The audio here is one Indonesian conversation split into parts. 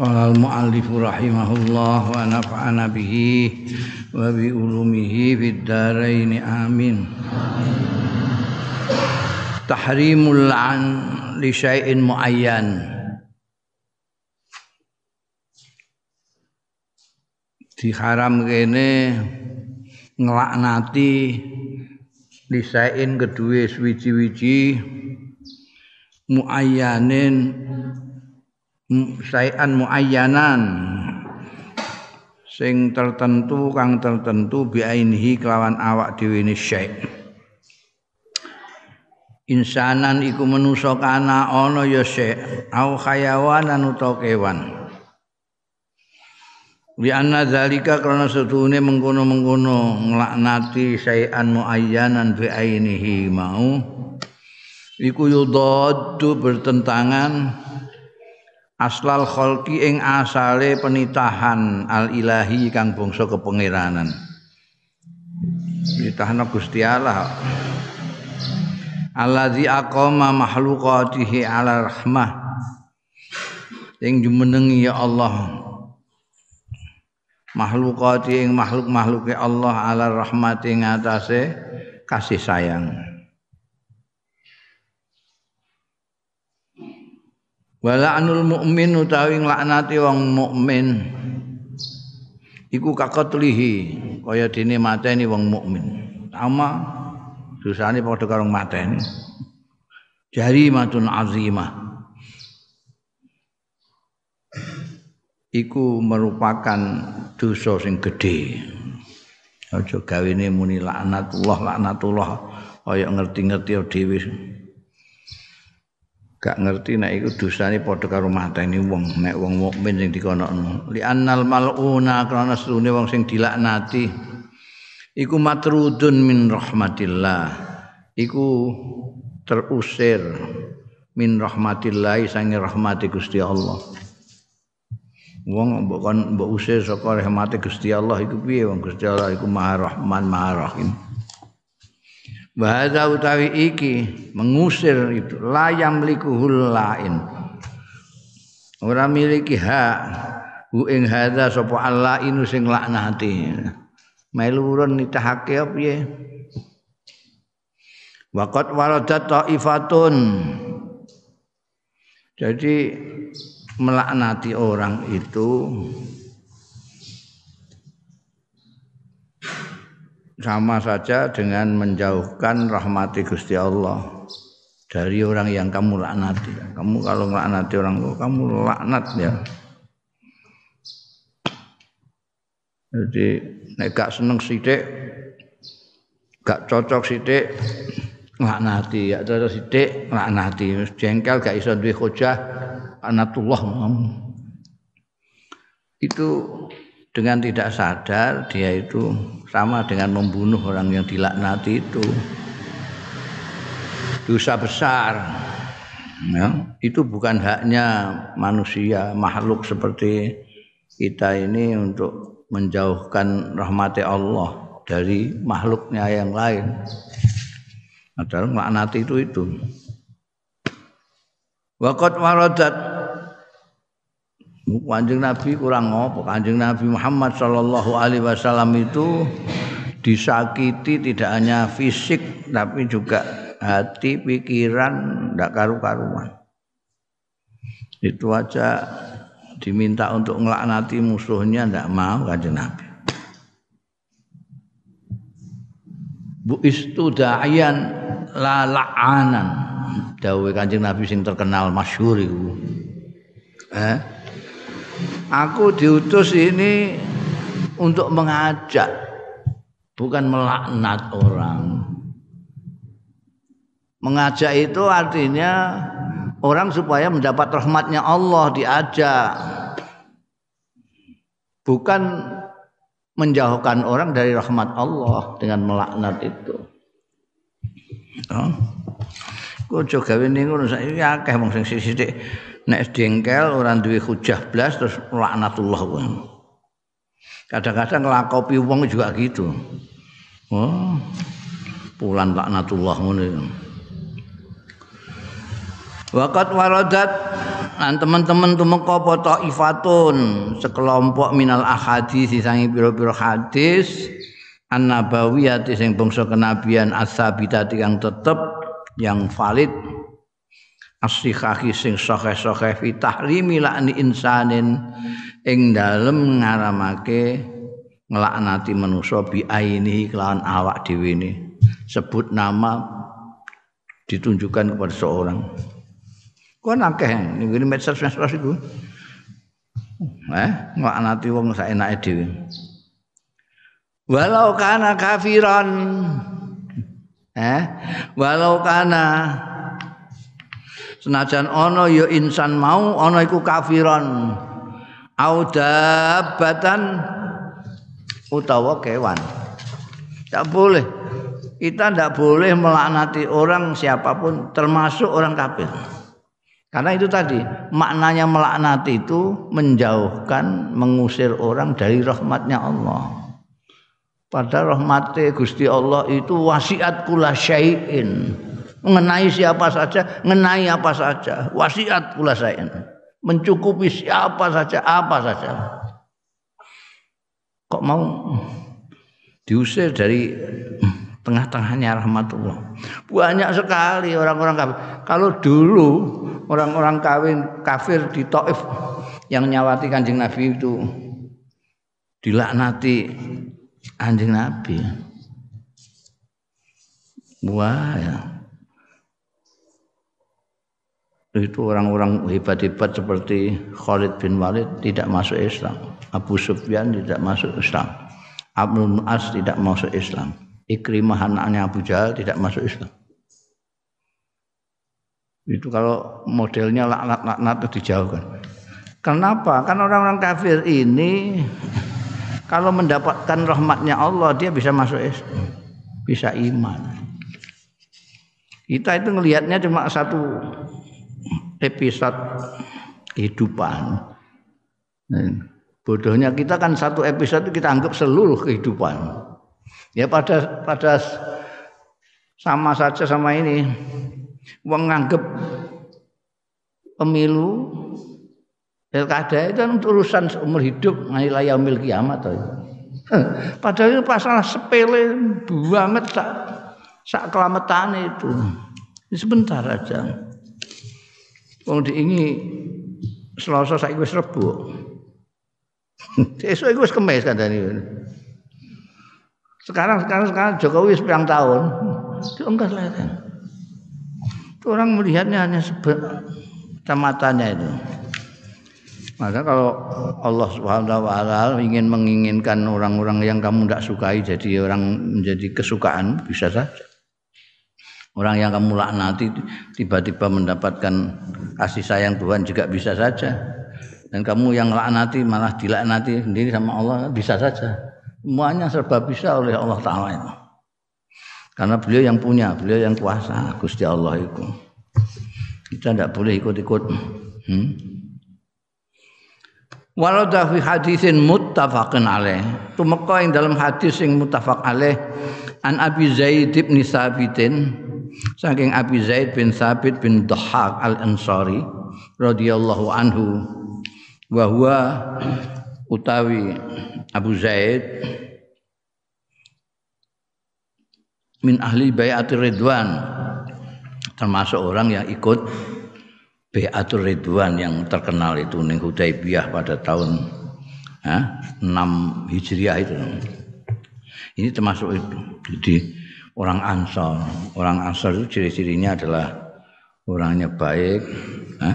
Qala al-muallif rahimahullah wa nafa'ana bihi wa bi ulumihi fid dharain amin. Tahrimul an li syai'in muayyan. Diharam kene nglaknati li syai'in kedue suwiji-wiji muayyanin sayan muayyanan. Sing tertentu kang tertentu biainihi kelawan awak dhewe ne syai. Insanan iku manusa kana ana ya syai. Au khayawanan utawa kewan. Li anna zalika karena setune mengkono-mengkono nglaknati sayan muayyanan bi ainihi mau. Iku yudaddu bertentangan aslal kholki ing asale penitahan al ilahi kang bangsa kepangeranan ditahna Gusti Allah. Allazi aqama makhluqatihi ala rahmah. Sing jumenengi ya Allah. Makhlukati ing makhluk-makhluke Allah ala rahmati ing atase kasih sayang Wala'nul mukmin utawi nglaknati wong mukmin iku kakotlihi kaya dene mateni wong mukmin. Sama dosane padha karo mateni. Jari matun azimah. Iku merupakan dosa sing gedhe. Aja gawene muni laknatullah laknatullah kaya ngerti-ngerti dhewe. Gak ngerti nek iku dosane padha karo mateni wong nek wong mukmin sing dikonokno. Li annal maluna krana sune wong sing dilaknati. Iku matrudun min rahmatillah. Iku terusir min rahmatillah sange rahmati Gusti Allah. Wong mbok kon mbok usir saka rahmati Gusti Allah iku piye wong Gusti Allah iku Maha Rahman Maha Rahim Bahasa utawi iki mengusir itu layam likuhul lain. Ora miliki hak hu ing hadza sapa Allah inu sing laknati. Melurun nitahake piye? Waqat waradat taifatun. Jadi melaknati orang itu sama saja dengan menjauhkan rahmati Gusti Allah dari orang yang kamu laknati. Kamu kalau laknati orang tua, kamu laknat ya. Jadi nek gak seneng sithik, gak cocok sithik laknati, ya cocok sithik laknati. Jengkel gak iso duwe hojah anatullah. Itu dengan tidak sadar dia itu sama dengan membunuh orang yang dilaknati itu. Dosa besar. Ya, itu bukan haknya manusia makhluk seperti kita ini untuk menjauhkan rahmati Allah dari makhluknya yang lain. Adalah melaknati itu itu. Waqat waradat Kanjeng Nabi kurang ngopo? Kanjeng Nabi Muhammad Shallallahu Alaihi Wasallam itu disakiti tidak hanya fisik tapi juga hati, pikiran, tidak karu-karuan. Itu aja diminta untuk ngelaknati musuhnya tidak mau kanjeng Nabi. Bu istu dayan la la'anan. Dawe kanjeng Nabi sing terkenal masyhur. Eh? Aku diutus ini untuk mengajak, bukan melaknat orang. Mengajak itu artinya orang supaya mendapat rahmatnya Allah diajak. bukan menjauhkan orang dari rahmat Allah dengan melaknat itu. Oh. Gawe ning ngono saiki akeh wong sing sithik nek dengkel ora duwe hujah blas terus laknatullah Kadang-kadang ngelakopi wong juga gitu. Oh. Pulan laknatullah ngono Waqat waradat lan teman-teman tumeka apa taifatun sekelompok minal ahadis sangi pira-pira hadis an-nabawiyah sing bangsa kenabian as-sabitati yang tetep yang valid as-sihhi sing sahih-sahih fi tahrimi la'ni insanin ing dalem ngaramake nglaknati manusa bi aini kelawan awak dhewe sebut nama ditunjukkan kepada seorang Kon akeh ning ngene medsos-medsos iku. Eh, nglaknati wong saenake dhewe. Walau kana kafiran. Eh, walau kana senajan ana ya insan mau ana iku kafiran. Audabatan utawa kewan. Tak boleh. Kita tidak boleh melaknati orang siapa pun termasuk orang kafir. Karena itu tadi maknanya melaknati itu menjauhkan, mengusir orang dari rahmatnya Allah. Pada rahmatnya Gusti Allah itu wasiat kula syai'in. Mengenai siapa saja, mengenai apa saja. Wasiat kula syai'in. Mencukupi siapa saja, apa saja. Kok mau diusir dari tengah-tengahnya rahmatullah. Banyak sekali orang-orang kafir. Kalau dulu orang-orang kawin kafir di Taif yang nyawati kanjeng Nabi itu dilaknati anjing Nabi. Wah ya. Itu orang-orang hebat-hebat seperti Khalid bin Walid tidak masuk Islam. Abu Sufyan tidak masuk Islam. Abu As tidak masuk Islam. Ikrimah anaknya Abu Jahal tidak masuk Islam. Itu kalau modelnya laknat-laknat dijauhkan. Kenapa? Karena orang-orang kafir ini kalau mendapatkan rahmatnya Allah dia bisa masuk Islam, bisa iman. Kita itu ngelihatnya cuma satu episode kehidupan. Bodohnya kita kan satu episode kita anggap seluruh kehidupan. Ya pada pada sama saja sama ini. Wong nganggep pemilu pilkada itu kan urusan seumur hidup nilai yaumil kiamat Padahal itu masalah sepele banget sak sak kelametan itu. Sebentar aja. Wong diingi Selasa saiki wis Rebo. Esuk iku wis kemis kandhane. Sekarang sekarang sekarang Jokowi sepiang tahun, enggak selesai. Orang melihatnya hanya kecamatannya itu. Maka kalau Allah Subhanahu wa taala ingin menginginkan orang-orang yang kamu tidak sukai jadi orang menjadi kesukaan bisa saja. Orang yang kamu laknati tiba-tiba mendapatkan kasih sayang Tuhan juga bisa saja. Dan kamu yang laknati malah dilaknati sendiri sama Allah bisa saja. Semuanya serba bisa oleh Allah Ta'ala itu. Karena beliau yang punya, beliau yang kuasa, Gusti Allah itu. Kita tidak boleh ikut-ikut. Hmm? Walau fi hadisin muttafaqin alaih. Tumeka yang dalam hadis yang muttafaq alaih an Abi Zaid bin Sabitin saking Abi Zaid bin Sabit bin Dhahak al-Ansari radhiyallahu anhu wa huwa utawi Abu Zaid min ahli bayatul ridwan. Termasuk orang yang ikut bayatul ridwan yang terkenal itu ning Hudaybiyah pada tahun ha, 6 Hijriah itu. Ini termasuk itu. Jadi orang Ansor orang Ansor itu ciri-cirinya adalah orangnya baik ha?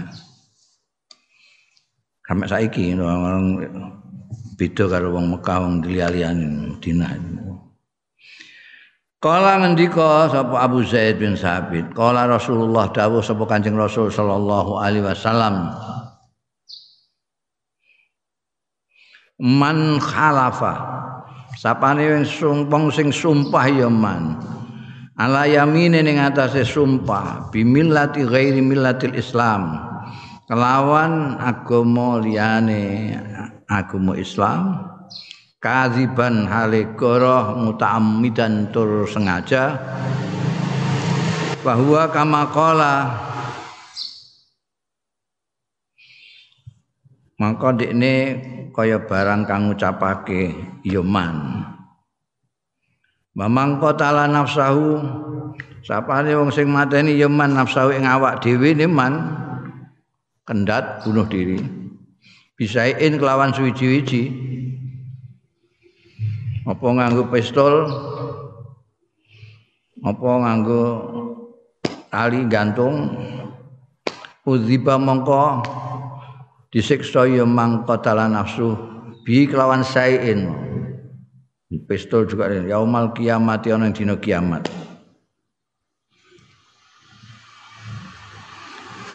sampai saiki orang-orang beda karo wong Mekah wong liyane Madinah. Kala ngendika sapa Abu Zaid bin Sabit, kala Rasulullah dawuh sapa Kanjeng Rasul sallallahu alaihi wasallam. man khalafa sapane sumpong sing sumpah ya man. Ala yamine ning atase sumpah bimillati ghairi millatil islam. Kelawan agama liyane agama Islam. Kaziban hale goroh mutaammidan tur sengaja. Bahwa kama qala. Maka dekne kaya barang kang ngucapake ya man. Mamang qatala nafsahu sapane wong sing mateni ya man nafsahu ing awak dhewe man kendat bunuh diri. Bisain kelawan suwi-wiji apa nganggo pistol? Apa nganggo tali gantung? Udziba mongko disiksa ya mangkotala nafsu. Bi kelawan sain pistol juga yaumal kiamat ana dina kiamat.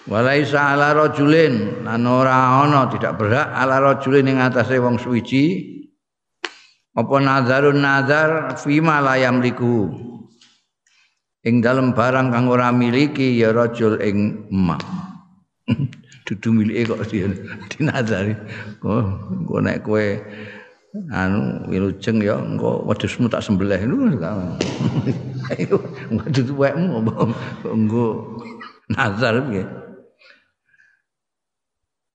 Walaisa ala rajulin. Lan ora ana tidak berhak ala rajulin ing atase wong suwiji apa nazarun nazar fima la yamliku. Ing dalem barang kang ora miliki ya rajul ing emak dudu milike kok dinadari oh engko nek kowe anu wilujeng ya engko wedhusmu tak sembelih. Lho ayo dudu wekmu engko nazar piye?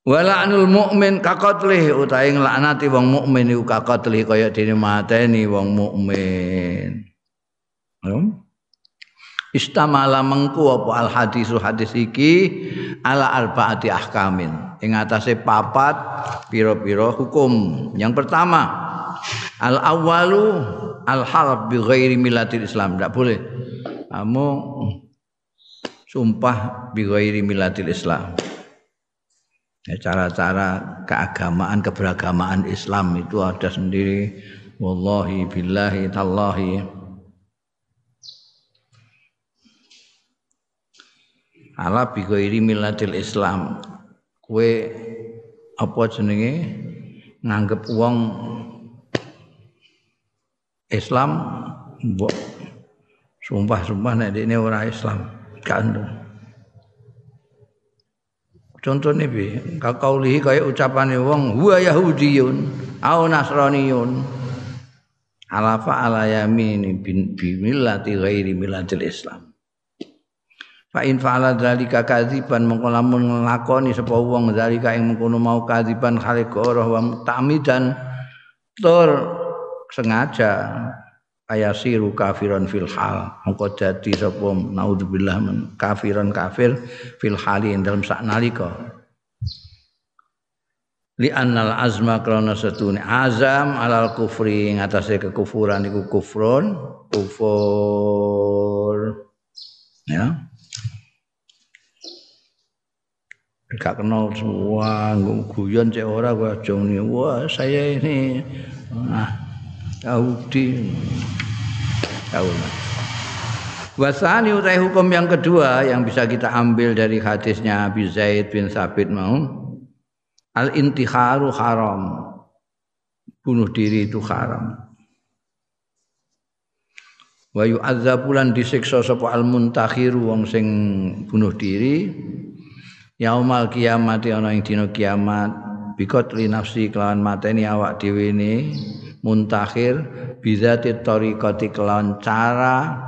Wala anul mukmin kaqatlih utahe nglaknati wong mukmin iku kaqatlih kaya dene mateni wong mukmin. Istamala mengku apa al hadisu hadis iki ala arbaati ahkamin. Ing atase papat pira-pira hukum. Yang pertama al awalu al harb bi ghairi millatil islam. Tidak boleh. Kamu sumpah bi ghairi millatil islam. Ya, cara-cara keagamaan keberagamaan Islam itu ada sendiri. Wallahi billahi tallahi ala bi ghairi millatil Islam. Kue apa jenenge? Nganggep wong Islam mbok sumpah-sumpah nek ini ora Islam kan Contohnya bi, kakaulihi kaya ucapannya wong huwa Yahudiyun au Nasraniyun. Alafa ala yamini bi millati ghairi millatil Islam Fa in fa'ala dzalika kadziban mongko lamun nglakoni sapa wong dzalika ing mengkono mau kadziban khaliq ora wa ta'midan tur sengaja ayasiru kafiran fil hal. Mongko dadi sapa naudzubillah men kafiran kafir fil hali dalam sak nalika. Li annal azma krana setune azam alal kufri ngatasé kekufuran iku kufrun kufur. Ya gak kenal semua guyon cek ora gua jong wah saya ini ah Yahudi tahu Wasani utai hukum yang kedua yang bisa kita ambil dari hadisnya Abi Zaid bin Sabit mau al intiharu haram. Bunuh diri itu haram. Wa yu'adzabulan disiksa sapa al muntakhiru wong sing bunuh diri yaumal kiamat ana ing dina kiamat. Bikot li nafsi kelawan mateni awak dhewe ne muntakhir bizati tariqati kelawan cara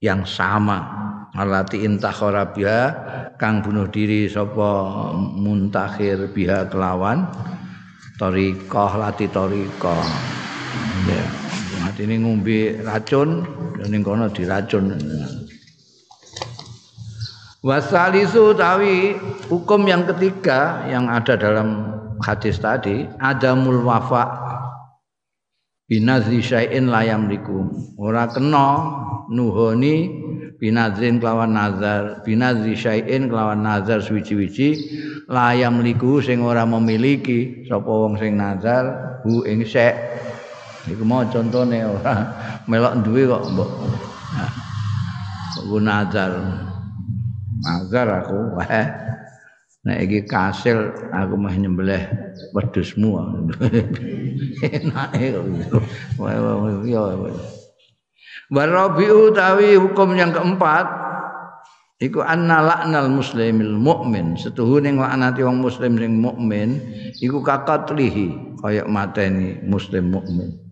yang sama. Alati intakhara biha kang bunuh diri sapa muntakhir biha kelawan tariqah lati tariqah. Ya mati ini ngombe racun ning kono diracun Wasalisu tawi hukum yang ketiga yang ada dalam hadis tadi adamul wafa binazri syai'in layam liku ora kena nuhoni binazrin kelawan nazar binazri syai'in kelawan nazar suwi-wiji layam liku sing ora memiliki sapa wong sing nazar hu ing syek iku mau contone ora melok duwe kok mbok. Nah, nazar Nazar aku, eh. Nek iki kasil aku mah nyembelih wedhusmu. Enake ya. Warabiu utawi hukum yang keempat iku anna la'nal muslimil mukmin setuhune nglaknati wong muslim sing mukmin iku kakatlihi kaya mateni muslim mukmin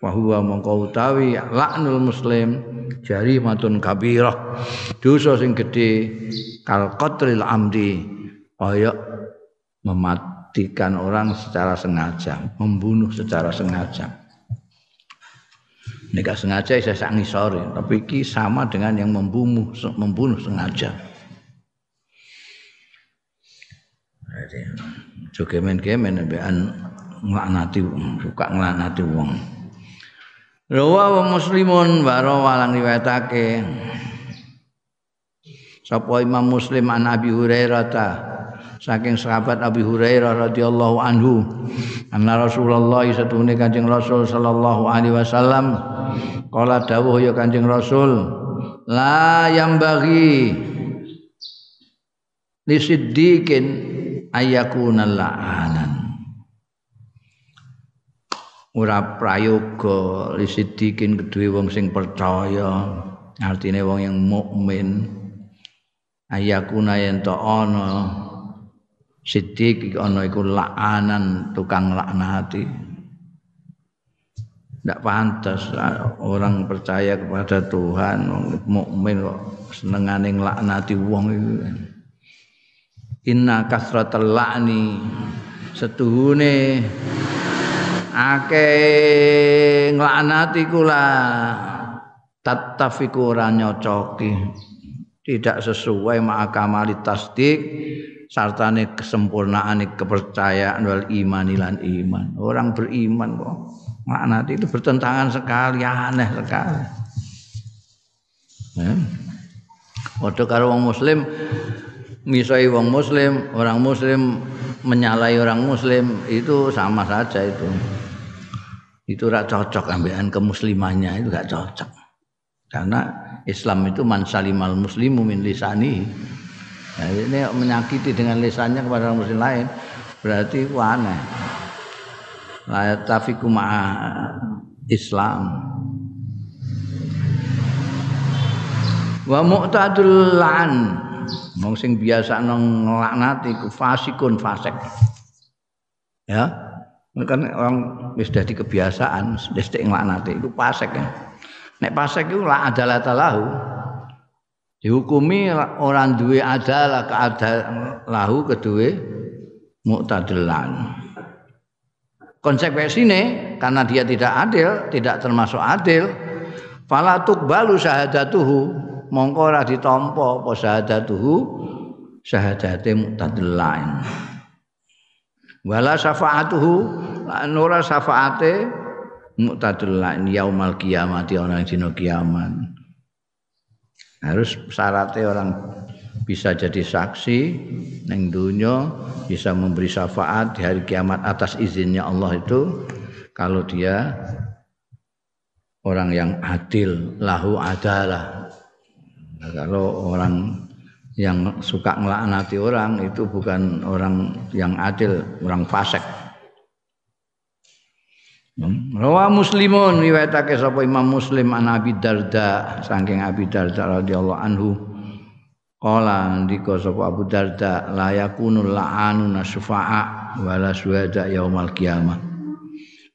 wa huwa mongko utawi la'nul muslim jarimatun kabirah dosa sing gedhe kal qatlil amdi kaya mematikan orang secara sengaja membunuh secara sengaja Nek sengaja saya sak ngisore, tapi iki sama dengan yang membunuh membunuh sengaja. Juga men-kemen bean nglaknati suka nglaknati wong. Rawa wa muslimun wa walang riwayatake. Sapa Imam Muslim an Abi Hurairah ta? Saking sahabat Abi Hurairah radhiyallahu anhu anna Rasulullah satune Kanjeng Rasul sallallahu alaihi wasallam kala dawuh ya Kanjeng Rasul la yang bagi li siddiqin ayakuna la'anan ora prayoga li siddiqin kedue wong sing percaya artine wong yang mukmin ayakuna yen to ana Siddiq ana iku la'anan tukang laknati. Tidak pantas orang percaya kepada Tuhan, mukmin kok senengane nglaknati wong itu. Inna kasratal la'ni setuhune akeh nglaknati kula tattafiku ora nyocoki tidak sesuai ma'akamali tasdik sartane kesempurnaan kepercayaan wal iman lan iman. Orang beriman kok makna itu bertentangan sekali, aneh sekali. Ya. Waktu karo wong muslim misai wong muslim, orang muslim menyalahi orang muslim itu sama saja itu. Itu rak cocok ambilan kemuslimannya itu gak cocok. Karena Islam itu man salimal muslimu min lisani Nah, ini menyakiti dengan lisannya kepada orang muslim lain berarti itu aneh. La tafiku Islam. Wa mu'tadul la'an. Wong biasa nang nglaknati ku fasikun fasik. Ya. Kan orang wis dadi kebiasaan wis nglaknati iku fasik ya. Nek fasik iku la adalah talahu dihukumi orang duwe adalah keadal lahu kedua muktadilan konsekuensine karena dia tidak adil tidak termasuk adil falatuk balu syahadatuhu. Mongko ora ditampa apa syahadatuhu syahadate muktadilan wala syafaatuhu lan ora syafaate muktadilan yaumal kiamati orang dina kiamat. Harus syaratnya orang bisa jadi saksi neng dunia bisa memberi syafaat di hari kiamat atas izinnya Allah itu. Kalau dia orang yang adil lahu adalah. Nah, kalau orang yang suka ngelaknati orang itu bukan orang yang adil orang fasik Hmm. Rawa Muslimun riwayatake sapa Imam Muslim an Abi Darda saking Abi Darda radhiyallahu anhu Kala ndika sapa Abu Darda la yakunul la'anuna syufa'a wala syuhada yaumal kiamah.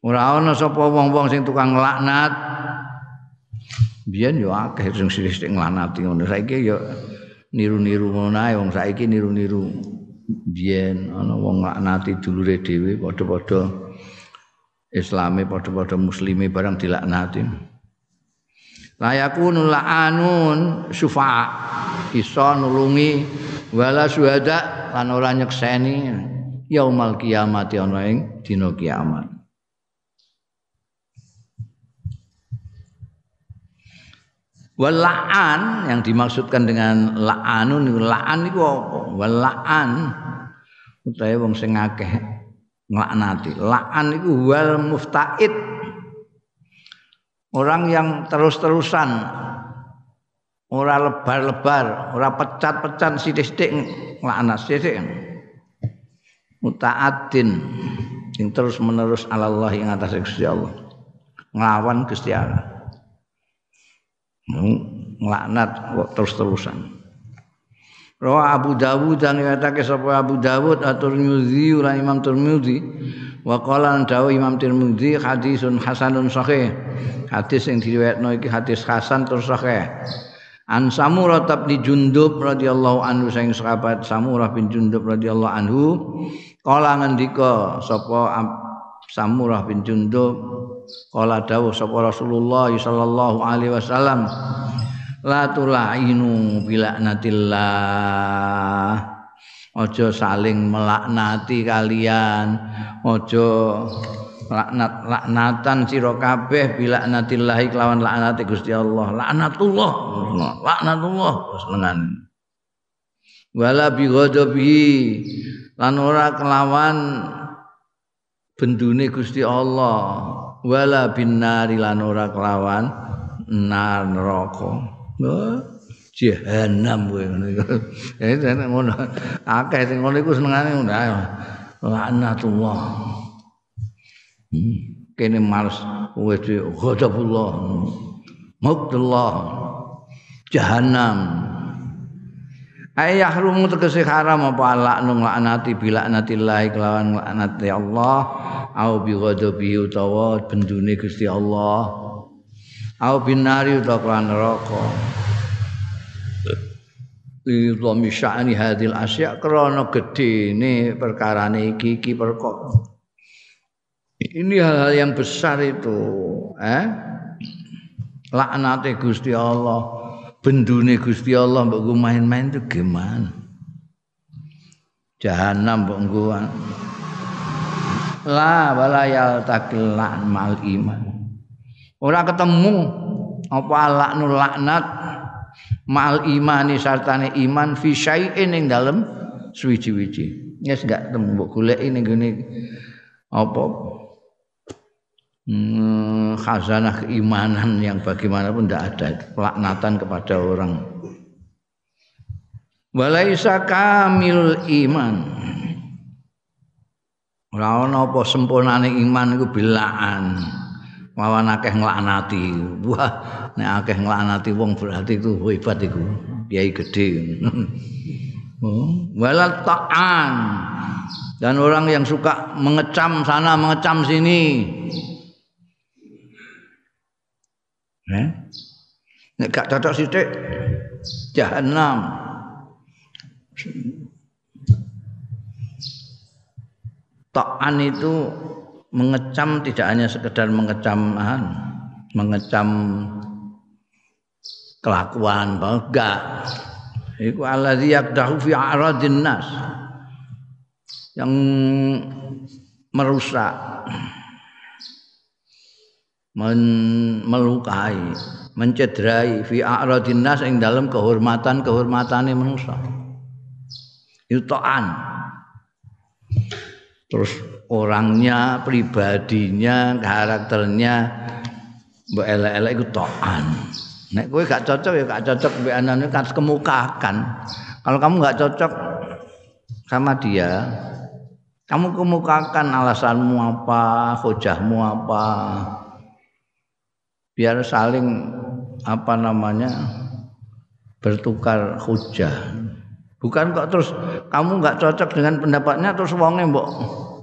Ora ana sapa wong-wong sing tukang laknat. Biyen yo akeh sing sithik nglanati ngono. Saiki yo niru-niru ngono ae wong saiki niru-niru. Biyen ana wong laknati dulure dhewe padha-padha islami padha-padha muslimi barang dilaknati. Layakunu la'anun syufa'a. Iso nulungi wala syuhada lan ora nyekseni yaumal kiamat ana ing dina kiamat Wala'an yang dimaksudkan dengan la'anun la'an itu apa? Wala'an utawa wong sing akeh nglaknati. La'an iku wal muftaid. Orang yang terus-terusan ora lebar-lebar, ora pecat-pecat sithik-sithik nglaknat sithik. muta'addin sing terus menerus Allah ing atas Gusti Allah nglawan Gusti Allah nglaknat kok terus-terusan Rawa Abu Dawud dan ngatake sapa Abu Dawud atur Tirmidzi lan Imam Tirmidzi wa qala dawu Imam Tirmidzi hadisun hasanun sahih. Hadis yang diriwayatno iki hadis hasan terus sahih. An Samurah bin Jundub radhiyallahu anhu saing sahabat Samurah bin Jundub radhiyallahu anhu kala ngendika sapa Samurah bin Jundub kala dawuh sapa Rasulullah sallallahu alaihi wasallam la tulainu bilaknatillah aja saling melaknati kalian. Aja laknat laknatan sira kabeh bilaknatillah kelawan laknati Gusti Allah. Laknatullah. Laknatullah. Senengan wala bi ghadabi. Lan ora kelawan bendune Gusti Allah wala binnari lan ora kelawan neraka jahanam kowe ngene. Eh ngono. Akeh sing ngono iku senengane ngono. Laknatullah. Hmm. Kene males kowe dhewe ghadabullah. Mautullah. Jahanam. Ayah rumu tegese haram apa laknu laknati bilaknatillah kelawan laknati Allah au bi ghadabi utawa bendune Gusti Allah. au binari utawa neraka. Li dhami sya'ni hadil asya krana gedene perkarane iki iki perkara ini hal-hal yang besar itu eh? Laknate Gusti Allah bendune Gusti Allah mbok main-main itu gimana? Jahanam mbok la wala mal iman. Ora ketemu apa laknu laknat mal imani sartane iman fi syai'in ing dalem suwi-wiji yes gak ketemu mbok golek ning gene apa? Hmm, khazanah keimanan yang bagaimanapun tidak ada pelaknatan kepada orang. Walaisa kamil iman ora ana apa sempurnane iman iku bilaan Wawan akeh nglaknati. Wah, nek akeh nglaknati wong berarti itu hebat iku. Kiai gede. Oh, walal ta'an. Dan orang yang suka mengecam sana, mengecam sini. Eh? Nek gak cocok sithik jahanam. Ta'an itu mengecam tidak hanya sekedar mengecam mengecam kelakuan enggak iku allazi yaqdahu fi aradin nas. Yang merusak men melukai mencederai fi aradin nas ing dalam kehormatan kehormatane manusia itu terus orangnya, pribadinya, karakternya mbok elek-elek iku tokan. Nek kowe gak cocok ya gak cocok mbek anane kan kemukakan. Kalau kamu gak cocok sama dia, kamu kemukakan alasanmu apa, hujahmu apa. Biar saling apa namanya bertukar hujah. Bukan kok terus kamu nggak cocok dengan pendapatnya terus wongnya mbok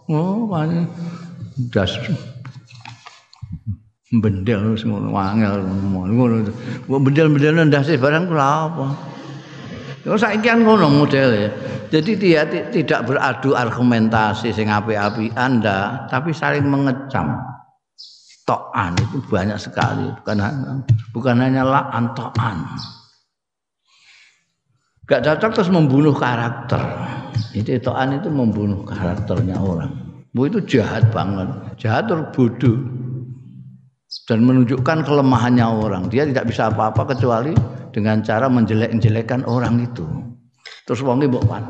Oh, paling das bendel ngono wangel ngono. Kok bendel-bendel ndase barang kula apa? Yo saiki kan ngono modele. Jadi dia tidak beradu argumentasi sing apik-apik Anda, tapi saling mengecam. Toan itu banyak sekali, bukan bukan hanya la'an toan. Gak cocok terus membunuh karakter. Itu toan itu membunuh karakternya orang. Bu itu jahat banget, jahat terus dan menunjukkan kelemahannya orang. Dia tidak bisa apa-apa kecuali dengan cara menjelek-jelekkan orang itu. Terus wonge mbok pan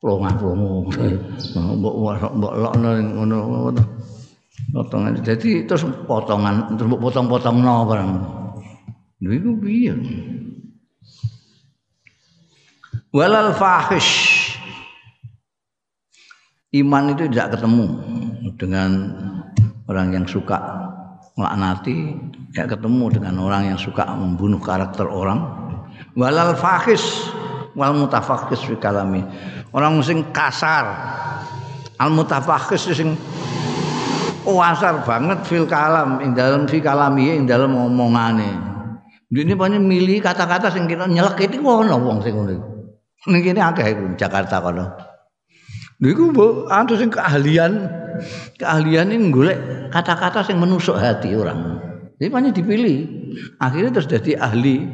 plongah-plongo. Mbok mbok lokno ngono potongan. Jadi terus potongan terus potong-potongno barang. Lha iku piye? Walal fahish. Iman itu tidak ketemu dengan orang yang suka melaknati tidak ketemu dengan orang yang suka membunuh karakter orang. Walal fakhis wal mutafakhis fi kalami. Orang sing kasar al mutafakhis sing kasar banget fil kalam ing dalam fi kalami ing dalam omongane. Ini banyak milih kata-kata sing kita nyelek itu ngono wong sing ngono ning kene akeh Jakarta kono Niku anu sing keahlian keahlian ini golek kata-kata yang menusuk hati orang. Jadi banyak dipilih. Akhirnya terus jadi ahli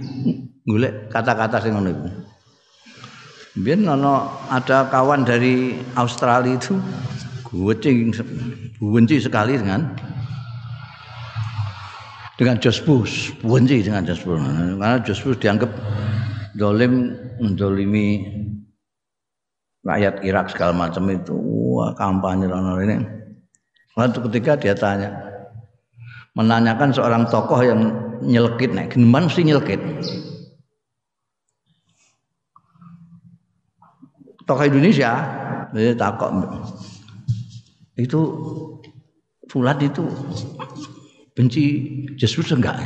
golek kata-kata sing ngono iku. Biar nono ada kawan dari Australia itu kucing benci sekali dengan dengan Jos Bush, benci dengan Jos Bush. Karena Jos Bush dianggap dolim mendolimi rakyat Irak segala macam itu. Wah kampanye dan ini. Waktu ketika dia tanya menanyakan seorang tokoh yang nyelkit naik gimana sih nyelkit tokoh Indonesia dia takut itu Fulat itu benci Yesus enggak?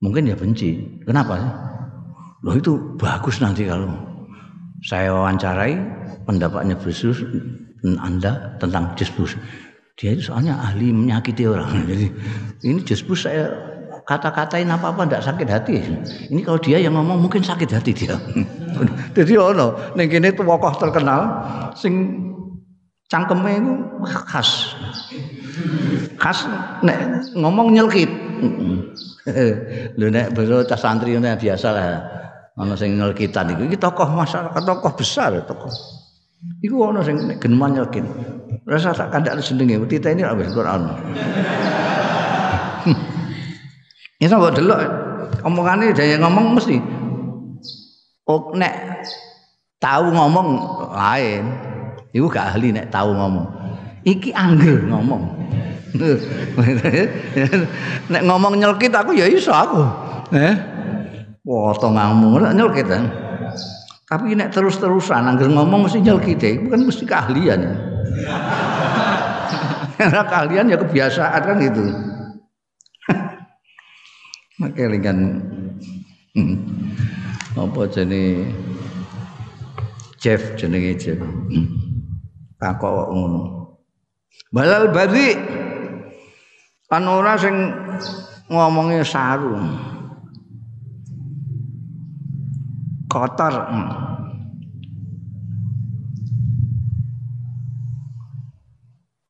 Mungkin ya benci. Kenapa sih loh itu bagus nanti kalau saya wawancarai pendapatnya dan Anda tentang Yesus. Dia itu soalnya ahli menyakiti orang. Jadi ini Yesus saya kata-katain apa-apa tidak sakit hati. Ini kalau dia yang ngomong mungkin sakit hati dia. Jadi ono ning kene tokoh terkenal sing cangkeme itu khas. Khas nek ngomong nyelkit. Lho nek basa santri biasa lah ana sing nyelkitan iku iki tokoh masyarakat tokoh besar tokoh. Iku ana sing geneman nyelkit rasa tak kandak jenenge tita ini wis Quran. Ini sama delok omongane daya ngomong mesti. Oh nek tahu ngomong lain. Iku gak ahli nek tahu ngomong. Iki angger ngomong. Nek ngomong nyelkit aku ya iso aku. Eh potonganmu nyelkit kan. Tapi nek terus-terusan angger ngomong mesti nyelkit itu kan mesti keahlian. Karena keahlian ya kebiasaan kan gitu. Makanya kan hmm. apa jenis Jeff jenenge Jeff. Hmm. Takok ngono. Balal badi kan ora sing ngomongnya sarung. Kotor. Hmm.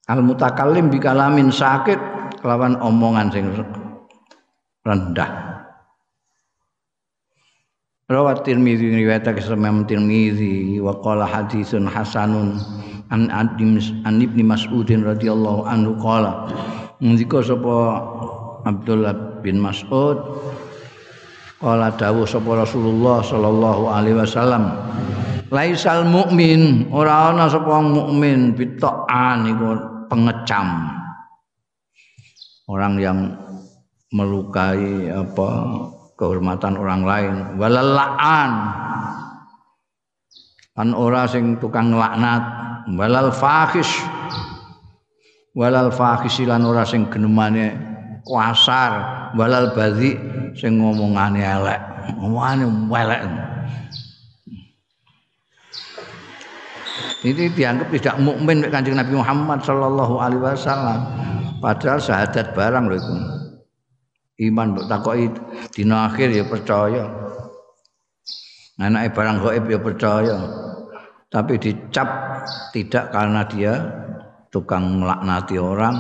Al mutakallim bi kalamin sakit kelawan omongan sing rendah. Rawat Tirmizi riwayat Imam Tirmizi wa qala haditsun hasanun an an Ibnu Mas'ud radhiyallahu anhu qala ngendika sapa Abdullah bin Mas'ud Kala dawuh sapa Rasulullah sallallahu alaihi wasallam Laisal mukmin ora ana sapa mukmin bitaan iku pengecam. Orang yang melukai apa kehormatan orang lain walalaan. Kan ora sing tukang laknat walal fahish walal fahish lan ora sing genemane kuasar walal badhi sing ngomongane elek. Ngomongane elek. Ini dianggap tidak mukmin kanjeng Nabi Muhammad Shallallahu Alaihi Wasallam. Padahal syahadat barang loh itu iman takoki dina akhir ya percaya. Anaknya barang gaib ya percaya. Tapi dicap tidak karena dia tukang melaknati orang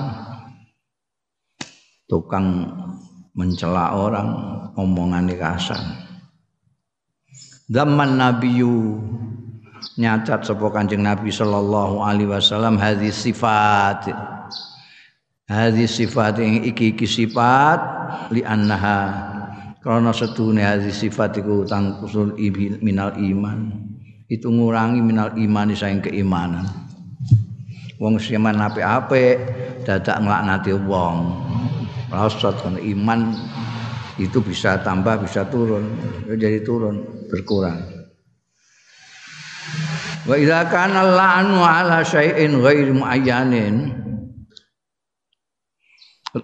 tukang mencela orang omongan kasar. Zaman nabiyu nyacat sapa kanjeng nabi sallallahu alaihi wasallam hadis sifat. Hadis sifat yang iki iki sifat li annaha. Karena setune hadis sifat iku tangkusul minal iman. Itu ngurangi minal iman saing keimanan. Wong siman apik-apik dadak nglaknati wong rasad kan iman itu bisa tambah bisa turun. Jadi turun berkurang. Wa idza kana la'nu ala syai'in ghairi muayyanin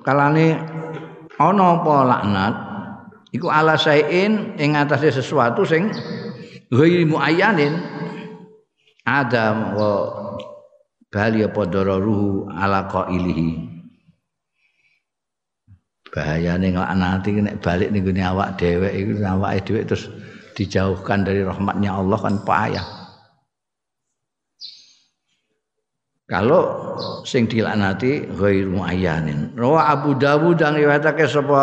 kalane ana apa laknat? Iku ala syai'in ing atase sesuatu sing ghairi muayyanin. Ada wa bali apa dararuhu ala qailihi bahayane nglaknati nek balik ning awak dhewek iku awake dhewek terus dijauhkan dari rahmatnya Allah kan payah Kalau sing dilaknati ghairu muayyanin. Rawa Abu Dawud dan riwayatake sapa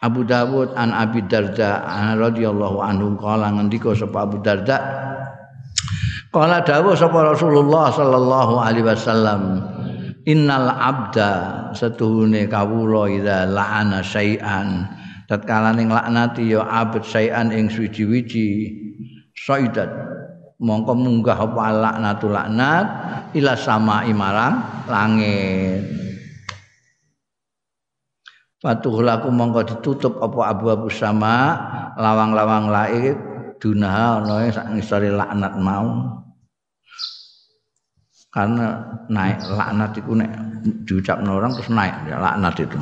Abu Dawud an Abi Darda radhiyallahu anhu kala ngendika sapa Abu Darda Kala dawuh sapa Rasulullah sallallahu alaihi wasallam Innal abda setuhune kawula ida la'ana syai'an. Tatkala ning laknati ya abd syai'an ing suci-wici saidat mongko munggah apa laknatul laknat ila sama imarang langit. Fatuh laku mongko ditutup apa abu-abu sama lawang-lawang langit dunaha ana sak ngisore laknat mau karena naik laknat itu nek diucapno orang terus naik. Ya, laknat itu.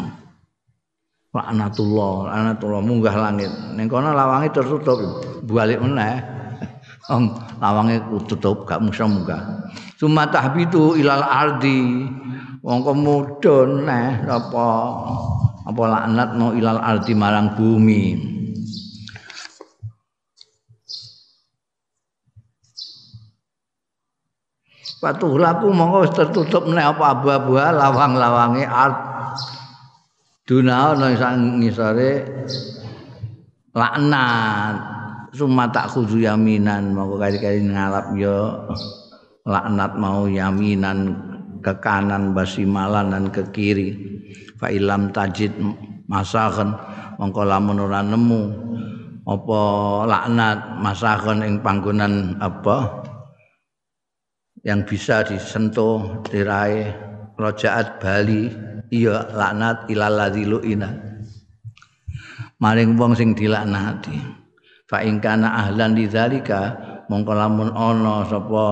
Laknatullah laknatullah. Munggah langit. Ning kono lawange tertutup. Balik meneh. Om lawange tutup gak musa munggah. Suma tahbitu ilal ardi. Wong kemudun neh apa? Apa laknat no ilal ardi marang bumi. Patuh laku mongko tertutup nek apa abu-abu lawang-lawange art. Duna ana ngisore laknat. summa tak khudu yaminan monggo kali-kali ngalap yo laknat mau yaminan ke kanan basimalan dan ke kiri fa ilam tajid masakan mongko lamun ora nemu apa laknat masakan ing panggonan apa yang bisa disentuh diraih rojaat Bali iya laknat ilaladzi lu'ina. Maring wong sing dilaknati fa in kana ahlan lidzalika mongko lamun ana sapa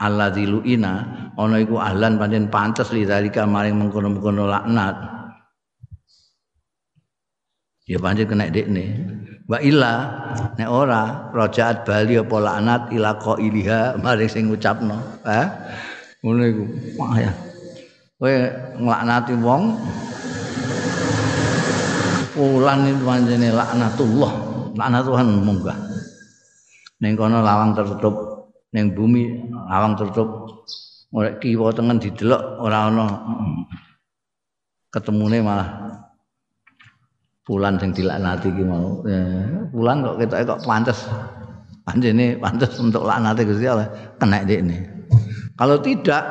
alladzi luina ana iku ahlan pancen pantes lidzalika maring mengkono-mengkono laknat. Ya pancen kena dekne wa illa nek ora rajaat bali apa laknat ila qailiha maring sing ngucapno ha ngono iku wah ya kowe nglaknati wong Fulan itu pancene laknatullah laknat Tuhan munggah. Ning kono lawang tertutup, ning bumi lawang tertutup. Ora kiwa tengen didelok ora ana ketemune malah bulan sing dilaknati ki mau. Bulan kok ketoke kok pantes. Panjene pantes untuk laknate Gusti Allah kena ini. Kalau tidak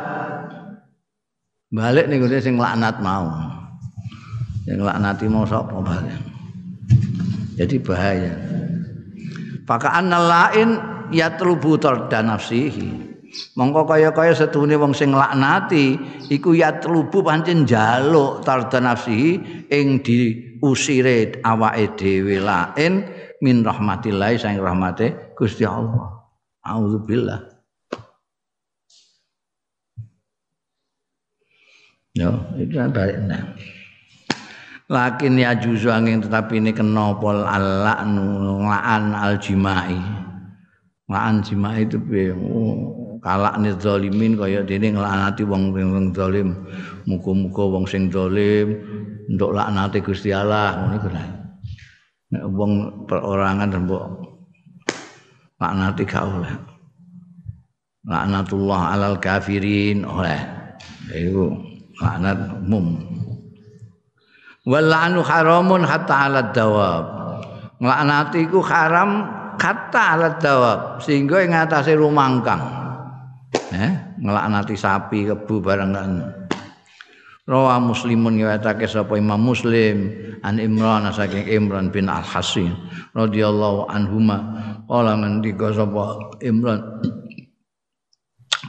balik nih gue sing laknat mau. Yang laknati mau sapa balik. Jadi bahaya. Faka lain ya terlubu dan nafsihi. Mongko kaya-kaya setune wong sing laknati iku ya terlubu pancen njaluk tarda nafsihi ing diusire awake dhewe lain min rahmatillah sang rahmate Gusti Allah. Auzubillah. Yo, itu kan balik nah lakin ya juzu angin tetapi ini kena pol Allah ngaan al jimai ngaan jimai itu oh, kalak nih zalimin kaya dene nglaknati wong wong zalim. Muga-muga wong sing zalim untuk laknati Gusti Allah. Ngono iku nek wong perorangan mbok laknati gak oleh. Laknatullah alal kafirin oleh. Iku laknat umum. Walanu haramun hatta ala dawab. Nglaknati iku haram hatta ala dawab. Sehingga ing atase rumangkang eh nglaknati sapi kebu barang Rawa Muslimun riwayatake sapa Imam Muslim an Imran saking Imran bin Al Hasin radhiyallahu anhuma. Kala ngendika sapa Imran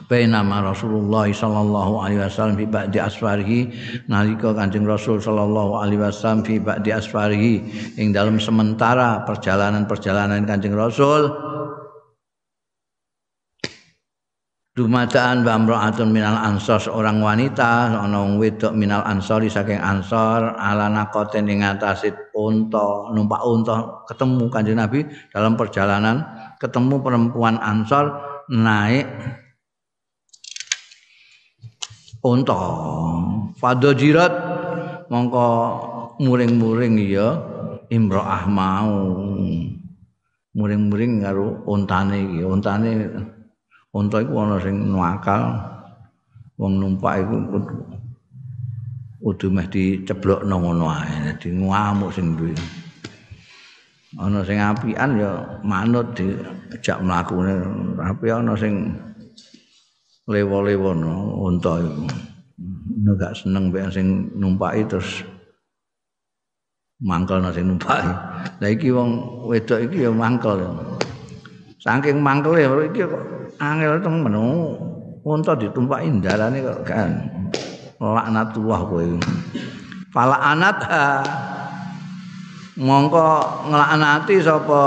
bainama Rasulullah sallallahu alaihi wasallam fi ba'di asfarihi nalika Kanjeng Rasul sallallahu alaihi wasallam fi ba'di asfarihi ing dalam sementara perjalanan-perjalanan Kanjeng Rasul dumadaan bamro'atun minal ansor seorang wanita ana wong wedok minal ansori saking ansor ala nakoten ing atase unta numpak unta ketemu kanjeng Nabi dalam perjalanan ketemu perempuan ansor naik unta. Fadajirat mongko muring-muring ya imro'ah mau. Muring-muring karo untane iki untane unta iku ana sing nuakal wong numpak iku kudu meh diceblokno ngono ae dadi ngamuk sing duwe. Ana sing apian ya manut diajak mlakune tapi ana sing lewo-lewo unta iku. Gak seneng mek sing numpaki terus mangkel sing numpaki. Lah iki wong wedok iki ya mangkel. Saking mangkel ya iki kok angel temen unta ditumpaki ndarane kok kan? Laknatullah kowe. Fala anat mongko nglaknati sapa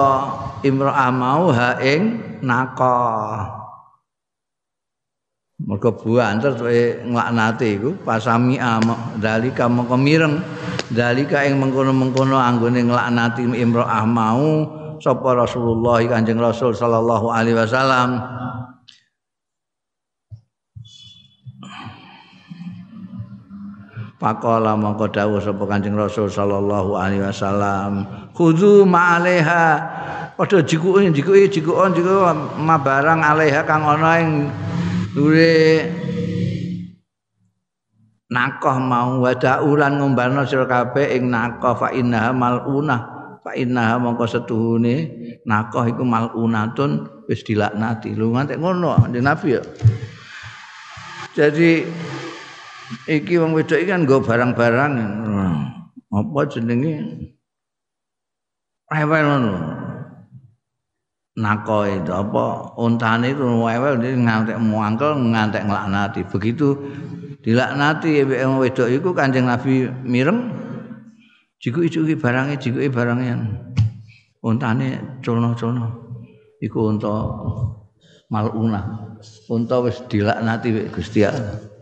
imra'ah mau ha ing naqa mergo buanter kowe nglaknati iku pasami dalika mongko mireng. Dalika ing mengkono-mengkono anggone nglaknati imra'ah mau sapa Rasulullah Kanjeng Rasul sallallahu alaihi wasallam Pakola mongko dawuh sapa Kanjeng Rasul sallallahu alaihi wasallam, "Khudzu ma'alaiha." Padha jikuke jikuke jikukon jiku ma barang alaiha kang ana ing dure nakoh mau. Wada ulan ngombarno sira kabeh ing nakoh fa innaha malunah. Fa innaha mongko setuhune nakoh iku malunatun wis dilaknati. Lu ngantek ngono Nabi ya. Jadi iki wong wedok iki kan nggo barang-barang. Apa jenenge? Rewel ngono nako itu apa? Untane itu rewel dia ngantek muangkel ngantek nglaknati. Begitu dilaknati wong wedok iku Kanjeng Nabi mireng jiku-jikuki barange jikuki barange untane culno-culno iku unta maluna. Unta wis dilaknati Gusti Allah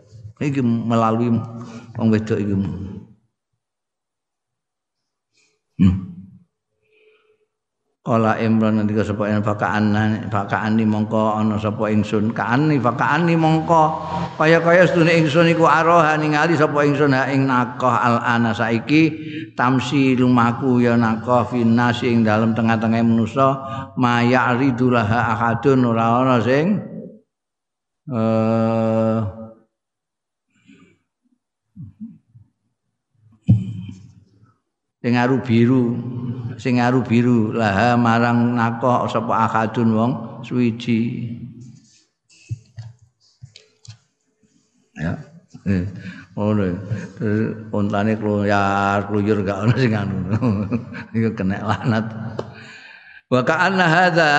iki melalui wong wedok iki. Hmm. Kala Imran nanti sapa? Yang bakaan bakaan ni mongko ana sapa ingsun? Kaani ni mongko. Kaya kaya sedune ingsun iku aroha ningali sapa ingsun? Ha ing nakoh al ana saiki tamsi lumaku ya nakoh finas ing dalam tengah-tengah manusa maya ridulah ahadun ora ana sing eh sing aru biru. Sing aru biru. Laha marang nako sapa akadun wong suwiji. Ya. Eh ngono. Ontane kluyar kluyur gak ono sing anu. Iku kena laknat wa ka'anna hadza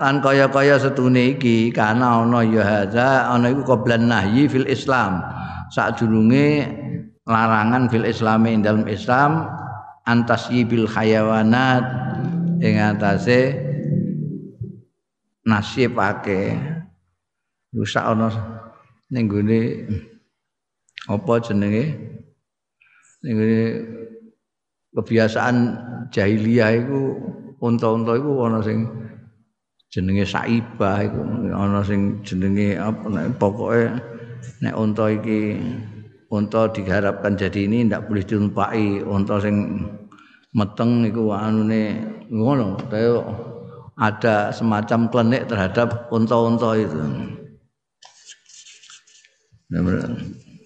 lan kaya-kaya setune iki kana ana ya hadza ana iku qoblan nahyi fil islam. Sadurunge larangan fil islami dalam islam antasyibil hayawanat ing atase nasibake rusak ana ning gone apa jenenge? Ning kebiasaan jahiliyah iku unta-unta iku ana sing jenenge saibah iku ana sing jenenge apa nek pokoke nek unta iki unta diharapkan jadi ini ndak boleh ditumpaki unta sing meteng iku anune ngono kaya ada semacam klenik terhadap unta-unta itu.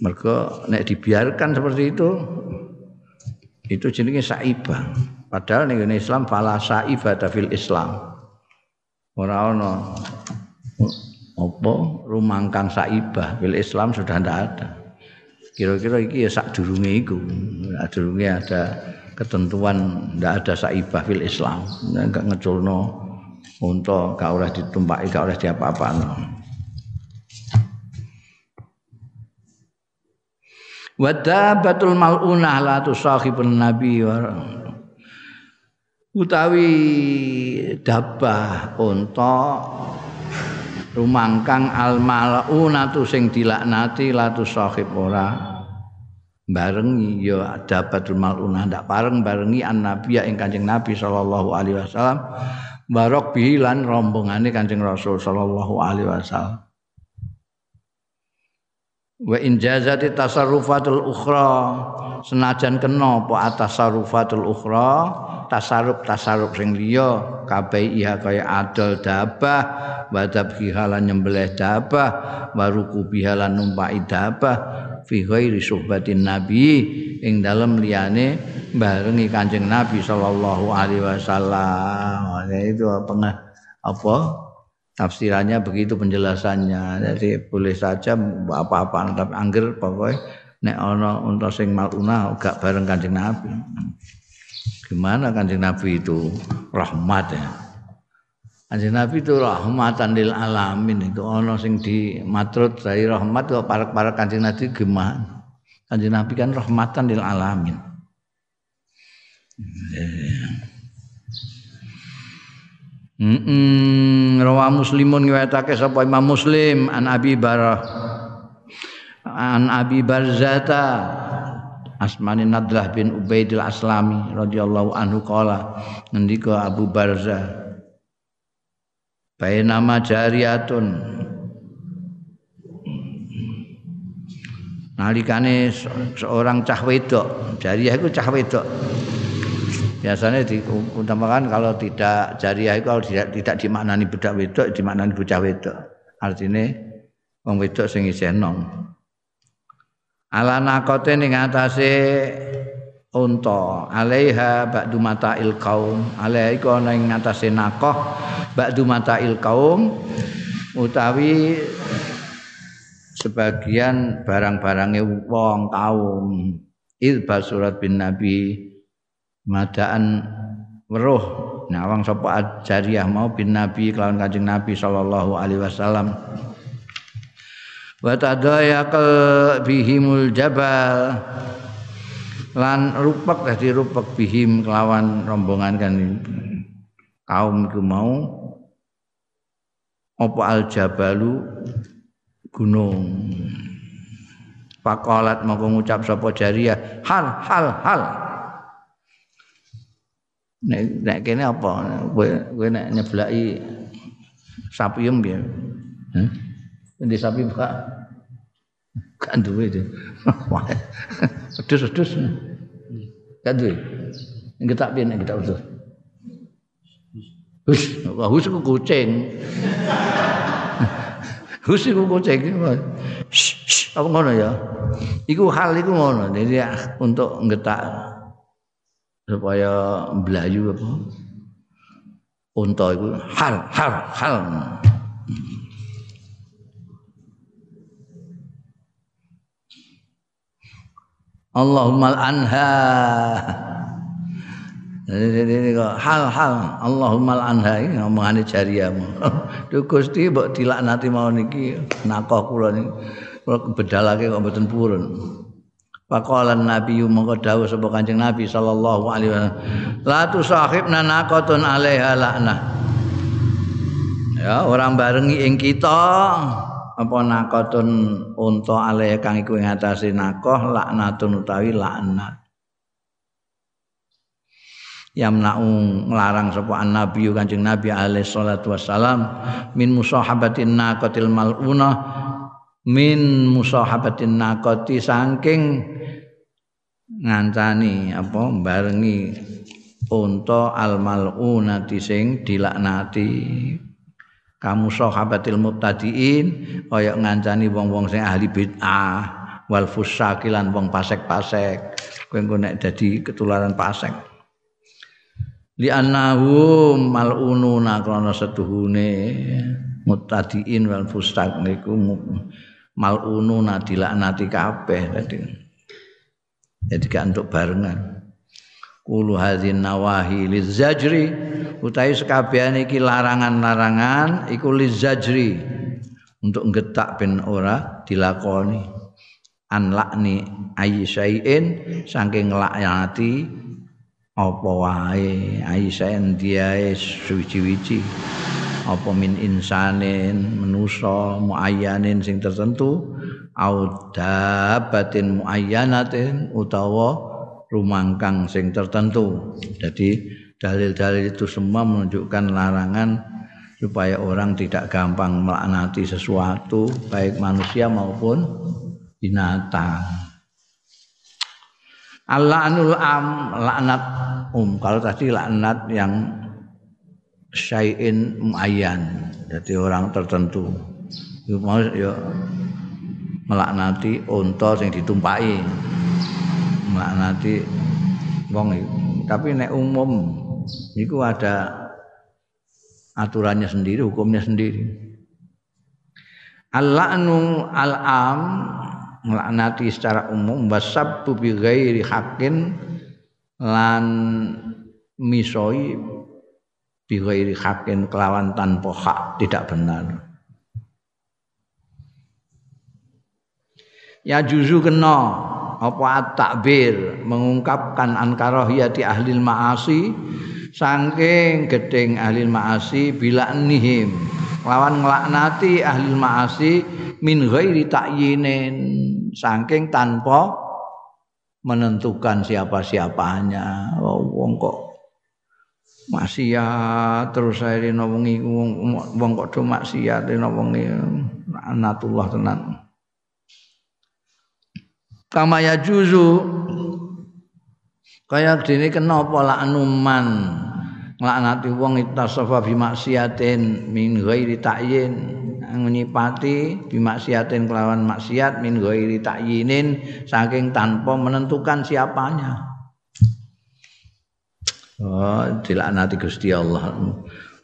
Mereka nek dibiarkan seperti itu itu jenenge saibah. Padahal ning Islam fala saibah fil Islam. Ora ana apa rumangkang saibah fil Islam sudah ndak ada. Kira-kira iki ya sak durunge iku. Durunge ada ketentuan ndak ada saibah fil Islam. Enggak ngeculno unta gak oleh ditumpaki gak oleh diapa-apano Wadabatul malunah la tusahibun nabi. Wa utawi dabah unta rumangkang al malaunatu sing dilaknati latu sahib ora. Barengi ya dapatul maluna ndak bareng barengi an nabiya ing Kanjeng Nabi sallallahu alaihi wasallam. Barok bilan rombongane Kanjeng Rasul sallallahu alaihi wasallam wa in jazati tasarrufatul ukhra senajan kena apa atasarrufatul ukhra tasarruf tasarruf sing liya kabeh iya kaya adol dabah wadab hihalan nyembelih dabah waruku bihalan numpai dabah fi ghairi suhbatin nabi ing dalem liyane barengi Kanjeng Nabi sallallahu alaihi wasallam. Itu apa apa tafsirannya begitu penjelasannya. Jadi boleh saja apa-apa tapi angger pokoknya nek ana unta sing maluna gak bareng Kanjeng Nabi. Gimana Kanjeng Nabi itu? Rahmat ya. Kanjeng Nabi itu rahmatan lil alamin. Itu ana sing di matrut dari rahmat kok para-para Kanjeng Nabi gimana? Kanjeng Nabi kan rahmatan lil alamin. Yeah. Rawa muslimun ngewetake sapa Imam Muslim? An Abi Barah an Abi Barzata. Asmani Nadlah bin Ubaidil Aslami radhiyallahu anhu qala ngendika Abu Barza nama jariyatun. Nalikane seorang cah wedok jariyah itu cah wedok biasanya diutamakan kalau tidak jariah itu kalau tidak tidak dimaknani budak wedok dimaknani bocah wedok. Artinya wong wedok sing isih nom ala nakote ning atase unta. Alaiha ba'du mata'il qaum. Alaiha iku ana ing atase nakoh ba'du mata'il qaum utawi sebagian barang-barangnya wong kaum. Ilba surat bin nabi madaan weruh. Nawang sapa jariyah mau bin nabi kelawan kanjeng nabi sallallahu alaihi wasallam. Wa tadayaqal bihimul jabal. Lan rupak dadi rupak bihim kelawan rombongan kan kaum iku mau. Apa al jabalu gunung. Pakolat mau ngucap sapa jariyah hal hal hal nek nek kene apa kowe kowe nek nyeblaki sapi em piye Hah? Ndi sapi buka kan duwe itu. Sedus-sedus. Kan duwe. Ngetak piye nek kita utuh. Hus, hus ku kucing. Hus ku kucing. Apa ngono ya? Iku hal iku ngono. Jadi untuk ngetak supaya mblayu apa? Unta itu hal hal hal. Allahumma anha ini kok hal-hal Allahumma anha ini ngomongane jariyamu. Duh Gusti mbok dilaknati mau niki nakoh kula niki. Kula bedalake kok mboten purun. Faqalan Nabi mongko dawuh sapa Kanjeng Nabi sallallahu alaihi wasallam. La tusahibna naqatun alaiha laknah. Ya, orang barengi ing kita apa naqatun unta alaiha kang iku ing atase nakoh laknatun utawi laknat. yamna'u nglarang sapa nabi Kanjeng Nabi alaihi salatu wassalam min musahabatin naqatil mal'unah min musahabatin naqati saking ngancani apa barengi unta al malunati sing dilaknati. Kamu sahabatil mubtadiin kaya ngancani wong-wong sing ahli bid'ah wal fusakilan wong pasek-pasek. Kowe engko nek dadi ketularan pasek. Li annahum malununa krana setuhune mutadiin wal fusak niku malununa dilaknati kabeh tadi. Jadi gak untuk barengan. Kulu hadzin nawahi lizajri utawi sekabehane iki larangan-larangan iku lizajri untuk ngetak ben ora dilakoni an lakni ayyaiin saking nglaknati apa wae ayyaiin diae suci-wici apa min insanin menusa muayyanin sing tertentu au dabatin muayyanatin utawa rumangkang sing tertentu. Jadi dalil-dalil itu semua menunjukkan larangan supaya orang tidak gampang melaknati sesuatu baik manusia maupun binatang. Al-la'nul am laknat um. Kalau tadi laknat yang syai'in muayyan. Jadi orang tertentu. Itu mau ya melaknati unta sing ditumpaki. Melaknati wong tapi nek umum itu ada aturannya sendiri hukumnya sendiri. Al-la'nu al-am melaknati secara umum wasabbu bi ghairi haqqin lan misoi bi ghairi haqqin kelawan tanpa hak tidak benar ya juzu kena apa takbir mengungkapkan ankarahiyati ahli maasi saking gedeng ahli maasi bila nihim lawan ngelaknati ahli maasi min ghairi ta'yinin saking tanpa menentukan siapa-siapanya. Wong kok maksiat terus saya wengi wong kok do maksiat dina wengi anatullah tenan. Kama ya juzu kaya dene kena apa laknuman nglaknati wong itasafa bi maksiatin min ghairi ta'yin nyipati bimaksiatin kelawan maksiat min ghairi ta'yinin saking tanpa menentukan siapanya. Oh, dilaknati Gusti Allah.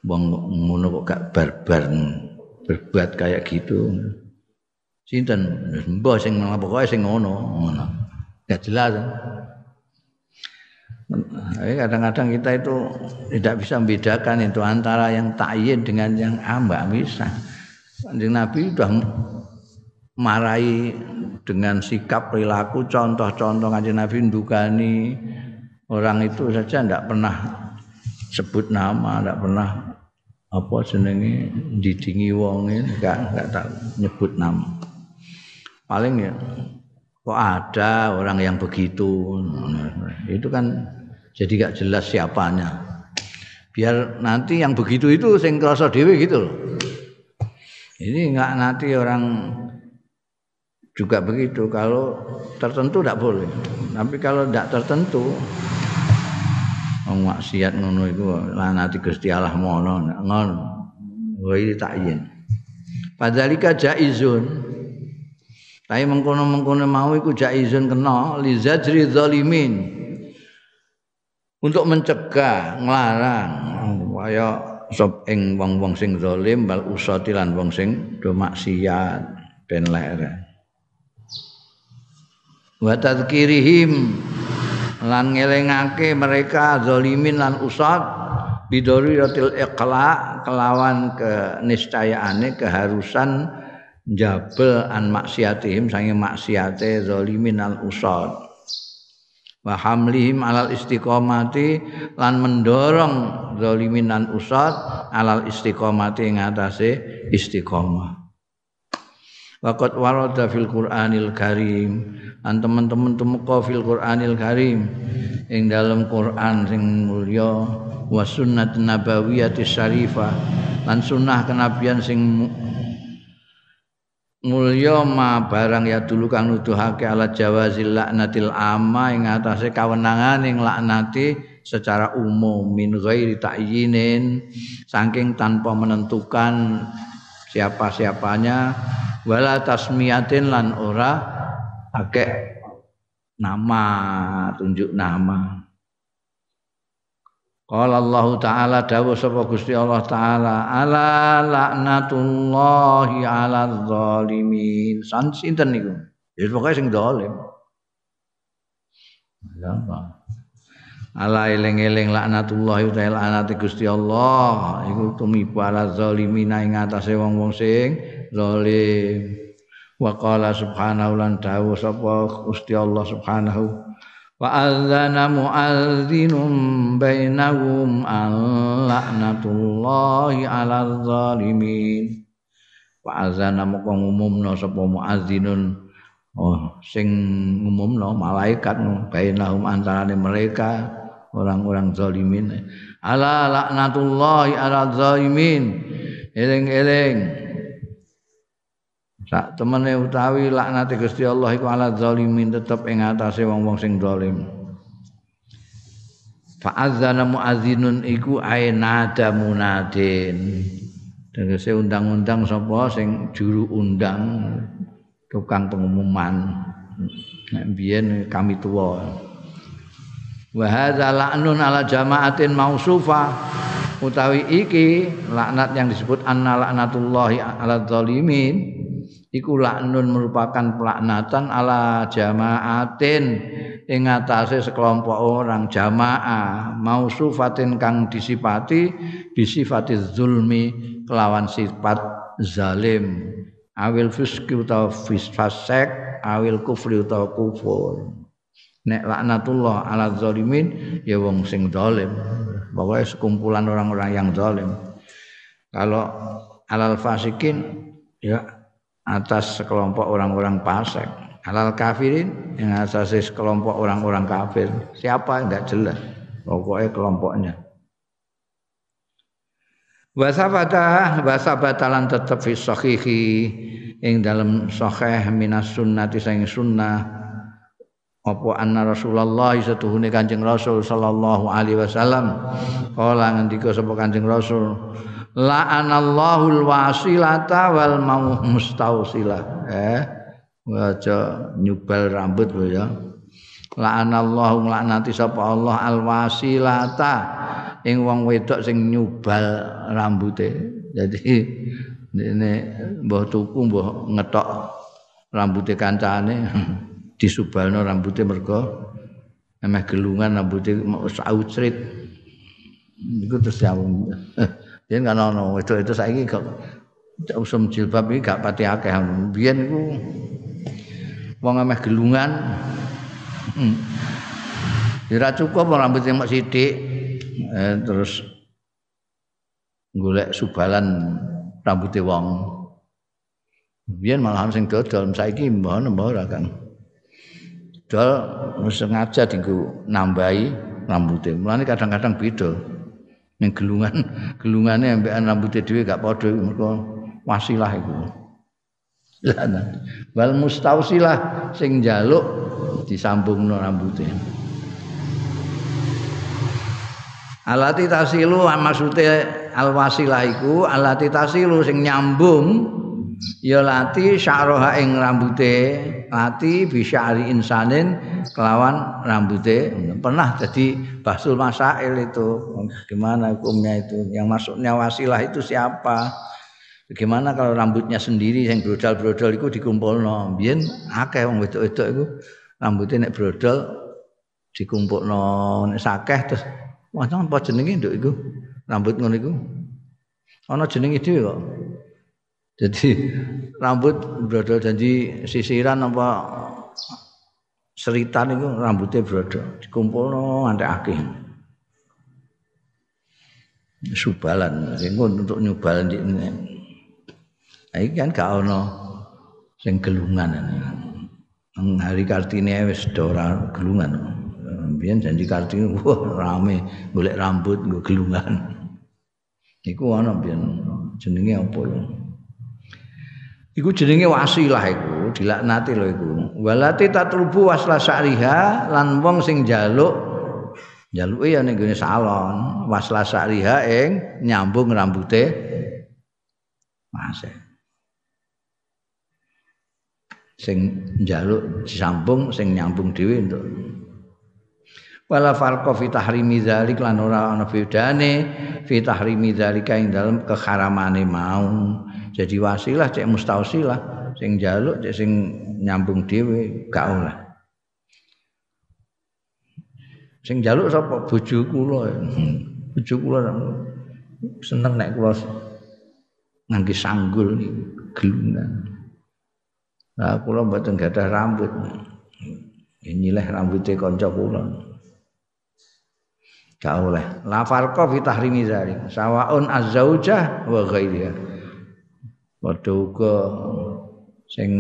Wong ngono kok gak barbar berbuat kayak gitu. Sinten mbah sing pokoke sing ngono, ngono. Gak jelas. Kadang-kadang kita itu tidak bisa membedakan itu antara yang takyin dengan yang ambak bisa. Kanjeng Nabi sudah marahi dengan sikap perilaku contoh-contoh kanjeng Nabi ndukani orang itu saja tidak pernah sebut nama, tidak pernah apa jenenge didingi wong enggak enggak tak nyebut nama. Paling ya kok ada orang yang begitu. Itu kan jadi gak jelas siapanya. Biar nanti yang begitu itu sing krasa dhewe gitu. Ini enggak nanti orang juga begitu. Kalau tertentu tidak boleh. Tapi kalau tidak tertentu, maksiat ngono itu nanti Gusti Allah mono ngono. Wa iki takyin. Padalika jaizun. Tapi mengkono-mengkono mau iku jaizun kena li zajri zalimin. Untuk mencegah, ngelarang, kaya sop ing wong-wong sing zalim bal usati lan wong sing do maksiat ben lere wa tadzkirihim lan ngelingake mereka zalimin lan usat bidoriyatil iqla kelawan ke niscayaane keharusan jabel an maksiatihim sange maksiate zalimin lan usat wa hamlihim alal istiqomati lan mendorong zalimin lan usad alal istiqomati ing atase istiqomah Waqat warada fil Qur'anil Karim. An teman-teman tumeka fil Qur'anil Karim. Ing dalam Qur'an sing mulya wa sunnat nabawiyyati syarifah. Lan sunnah kenabian sing mulya ma barang ya dulu kang nuduhake ala jawazil laknatil amma ing atase kawenangan ing laknati secara umum min ghairi ta'yinin saking tanpa menentukan siapa-siapanya wala tasmiyatin lan ora akeh nama tunjuk nama Qala Allah Ta'ala dawuh sapa Gusti Allah Ta'ala ala laknatullahi ala zalimin. San sinten niku? Ya pokoke sing zalim. Ala eling-eling laknatullahi ta'ala laknati Gusti Allah iku tumiba ala zalimin ing atase wong-wong sing zalim. Wa qala subhanahu lan dawuh sapa Gusti Allah subhanahu. Wa adzana muadzinun bainahum la'natullahi 'alal zalimin. Wa adzana moko ngumumna sapa muadzinun. Oh sing ngumumna malaikat bainahum antarane mereka orang-orang zalimin. Ala laknatullahi ala zalimin. Eling-eling sak temene utawi laknate Gusti Allah iku ala zalimin tetep ing atase wong-wong sing zalim. Fa azana muazzinun iku ainada munadin tegese undang-undang sapa sing juru undang tukang pengumuman. Nek biyen kami tua wa hadza la'nun ala jama'atin mausufa utawi iki laknat yang disebut anna laknatullahi ala zalimin iku laknun merupakan pelaknatan ala jamaatin. Ing atase sekelompok orang jamaah mausufatin kang disipati bisifati zulmi kelawan sifat zalim. Awil fiski utawa fasek awil kufri utawa kufur. Nek laknatullah ala zalimin ya wong sing zalim. Pokoknya sekumpulan orang-orang yang zalim. Kalau alal fasikin ya atas sekelompok orang-orang fasik. Halal kafirin yang atas sekelompok orang-orang kafir. Siapa tidak jelas? Pokoknya kelompoknya. Wasabata wasabatalan tetap fi sahihi ing dalam sahih minas sunnati sing sunnah. Apa anna Rasulullah satuhune Kanjeng Rasul sallallahu alaihi wasallam? Kala ngendika sapa Kanjeng Rasul la'anallahul wasilata wal mustausilah eh aja nyubal rambut ya. La'anallahu laknati sapa Allah al wasilata. Ing wong wedok sing nyubal rambute jadi ini mbah tuku mbah ngetok rambute kancane. Disubalno rambute mergo emeh gelungan rambute saucrit iku terus ya Yen kan ono itu-itu saiki kok usum jilbab iki gak pati akeh. Biyen iku wong ameh gelungan. Hmm. Ora cukup rambut sing sithik eh, terus golek subalan rambute wong. Biyen malahan sing dodol saiki mbah mbah ora kan. Dol sengaja dienggo nambahi rambutnya. Mulane kadang-kadang beda. Ning gelungan, gelungane ambekan rambute dhewe gak padha mergo wasilah iku. Wal mustausilah sing njaluk disambungno rambute. Alati tasilu maksude al wasilah iku alati tasilu sing nyambung ya lati sya'roha ing rambute lati bisyari insanin kelawan rambute. Pernah jadi basul masail itu. Gimana hukumnya itu? Yang masuknya wasilah itu siapa? Bagaimana kalau rambutnya sendiri yang brodol-brodol itu dikumpul biar akeh wong wedok-wedok itu rambutnya nek brodol dikumpul no, nek sakeh terus wah apa jenenge itu rambut ngono iku. Ana jenenge dhewe kok jadi rambut brodol janji sisiran apa seritan itu rambutnya brodol dikumpul nganti akeh. Subalan, itu untuk nyubal di. Nah, ini kan gak ono sing gelungan. Hari Kartini wis ora gelungan. Biyen janji Kartini wah rame golek rambut nggo gelungan. Iku ana biyen jenenge apa ya? Iku jenenge wasilah iku, dilaknati lho iku. Walati tatlubu wasla syariha lan wong sing njaluk njaluke ya ning gone salon, wasla syariha ing nyambung rambute Masih. Sing njaluk disambung sing nyambung dhewe entuk. Wala farqa fi tahrimi dzalik lan ora ana bedane fi tahrimi dzalika ing dalem keharamane mau jadi wasilah cek mustausilah. Sing jaluk cek sing nyambung dhewe gak oleh. Sing jaluk sapa? Bojo kula. Bojo kula seneng nek kula ngangge sanggul gelungan Nah, kula mboten gadah rambut. nyileh rambutnya kanca kula. Gak oleh. La farqa fi tahrimi zalik. Sawaun azzaujah wa ghairiha padha uga sing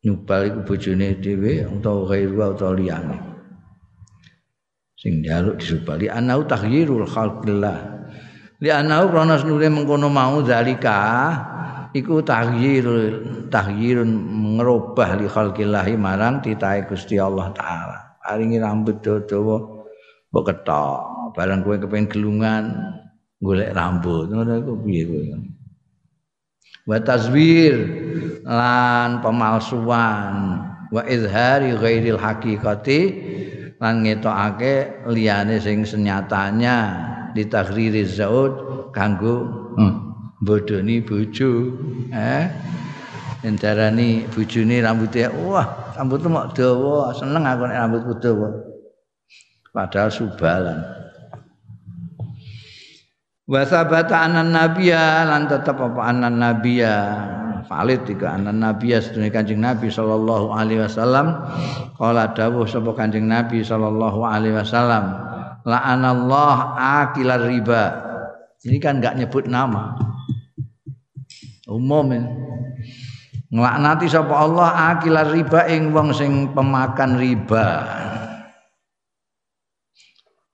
nyubal iku bojone dhewe utawa ghairu utawa liyane sing njaluk disubali anau tahyirul khalqillah li anau krana senure mengkono mau zalika iku tahyirul tahyirun ngerubah li khalqillahi marang titahe Gusti Allah taala. Paringi rambut dawa mbok ketok, barang kowe kepengin gelungan golek rambut. Ngono iku piye kowe? Wa tazwir lan pemalsuan. Wa izhari ghairil haqiqati lan ngetokake liyane sing senyatanya. Ditaghriri zaud kanggo hmm. bodoni bojo eh. Entarani bojone rambutnya wah rambutmu mok dawa seneng aku nek rambutku dawa. Padahal subalan wa sabata anan nabiyya lan tetep apa anan nabiyya? Valid tiga anan nabiyya sedune kanjeng nabi sallallahu alaihi wasallam. Kala dawuh sapa kanjeng nabi sallallahu alaihi wasallam la'anallah akilar riba. Ini kan enggak nyebut nama. Umum nglaknati sapa Allah akilar riba ing wong sing pemakan riba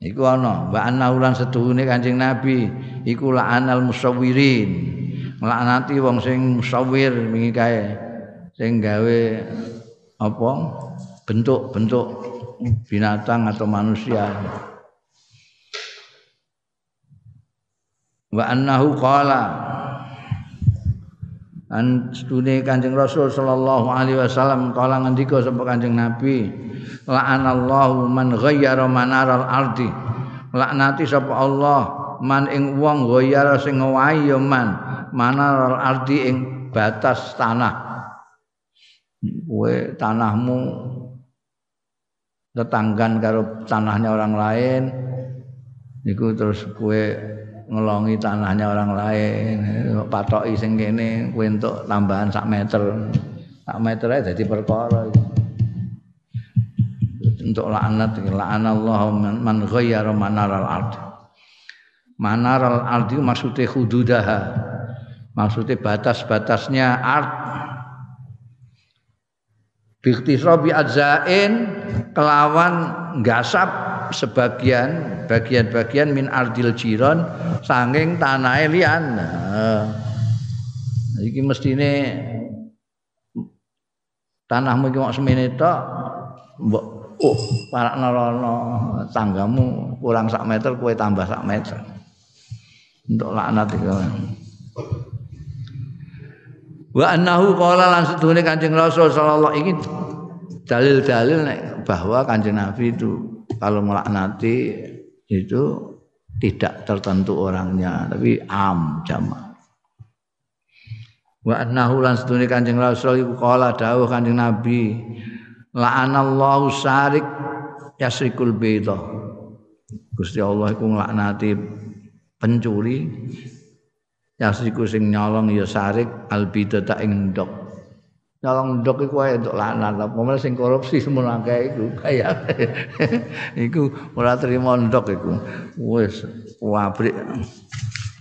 iku ana wa anna ulan setuhune Kanjeng Nabi iku la'anal musawwirin. Nglaknati wong sing musawwir wingi kae sing gawe apa? Bentuk-bentuk binatang atau manusia. Wa annahu qala An stune Kanjeng Rasul sallallahu alaihi wasallam kala ngendika sapa Kanjeng Nabi la'anallahu man ghayyara manaral ardi. Laknati sapa Allah man ing wong ghayyara sing ngowahi ya man manaral ardi ing batas tanah. Kowe tanahmu tetanggan karo tanahnya orang lain niku terus kowe ngelongi tanahnya orang lain patoki sing kene kuwi entuk tambahan sak meter. Sak meter ae dadi perkara untuk laknat Allah man ghayyara manaral ard manaral ard maksudnya hududaha. Maksudnya batas-batasnya ard. Biktisrobi adzain kelawan gasap sebagian bagian-bagian min ardil jiron sanging tanah lian. Nah, iki mestine tanahmu cuma semene tok oh parak nerono tanggamu kurang sak meter kue tambah sak meter. Untuk laknat itu wa annahu qala lan sedune Kanjeng Rasul sallallahu ini dalil-dalil bahwa Kanjeng Nabi itu kalau melaknati itu tidak tertentu orangnya tapi am jama wa annahu lan sedune kanjeng rasul iku kala dawuh kanjeng nabi la'anallahu sarik yasrikul baita. Gusti Allah iku nglaknati pencuri yasriku sing nyolong ya sarik albidata ing ndok. Nyolong ndok iku wae untuk lanat apa sing korupsi semono akeh iku? Kaya iku ora trimo ndok iku. Wis pabrik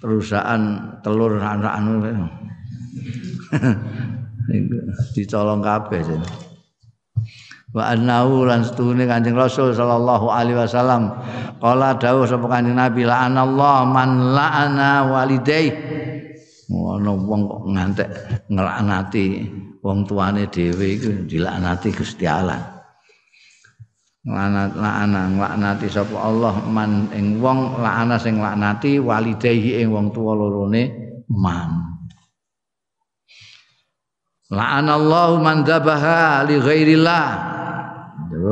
perusahaan telur anak iku dicolong kabeh sih wa annahu lan setune Kanjeng Rasul sallallahu alaihi wasallam qala dawuh sapa Kanjeng Nabi la'anallahu man la'ana walidayhi ana wong kok ngantek nglaknati wong tuane dhewe iku dilaknati Gusti Allah. Lanat lakna nglaknati sapa Allah man ing wong lakna sing laknati walidayhi ing wong tuwa lorone man. La'anallahu man dzabaha li ghairillah.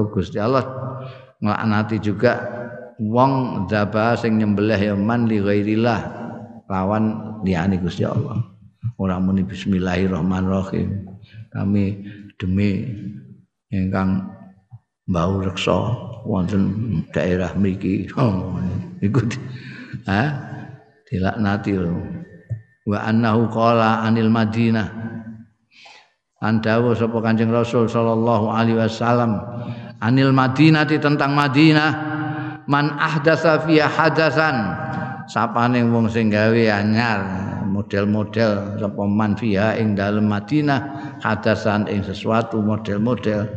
Gusti Allah nglaknati juga wong dzabah sing nyembelih ya man li ghairillah lawan liyane Gusti Allah. Ora muni bismillahirrahmanirrahim. Kami demi ingkang bau reksa wonten daerah mriki. Oh, iku ha? Dilaknati lho. Wa annahu qala anil madinah. Lan dawuh sapa Kanjeng Rasul sallallahu alaihi wasallam anil Madinah tentang Madinah. Man ahdatsa fiha hadasan sapane wong sing gawe anyar model-model sapa man fiha ing dalem Madinah hadasan ing sesuatu model-model.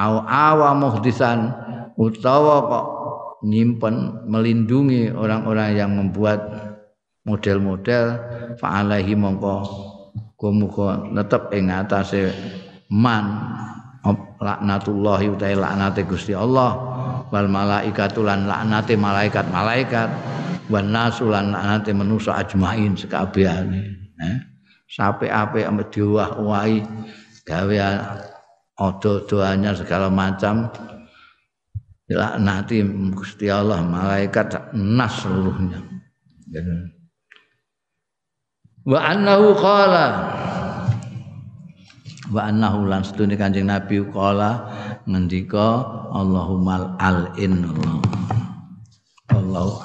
Au awa muhdisan utawa kok nyimpen melindungi orang-orang yang membuat model-model. Fa'alaihi mongko muga tetep ing atase man laknatullahi utai laknate Gusti Allah. Wal malaikatu lan laknate malaikat-malaikat. Wan nasu lan laknate manusa ajmain sekabehane eh? Sape-ape ame diwah-wahi gawe odo-doanya segala macam laknati Gusti Allah malaikat nas seluruhnya. Wa annahu qala wa annahu lan sedune Kanjeng Nabi qala ngendika Allahumma al in Allah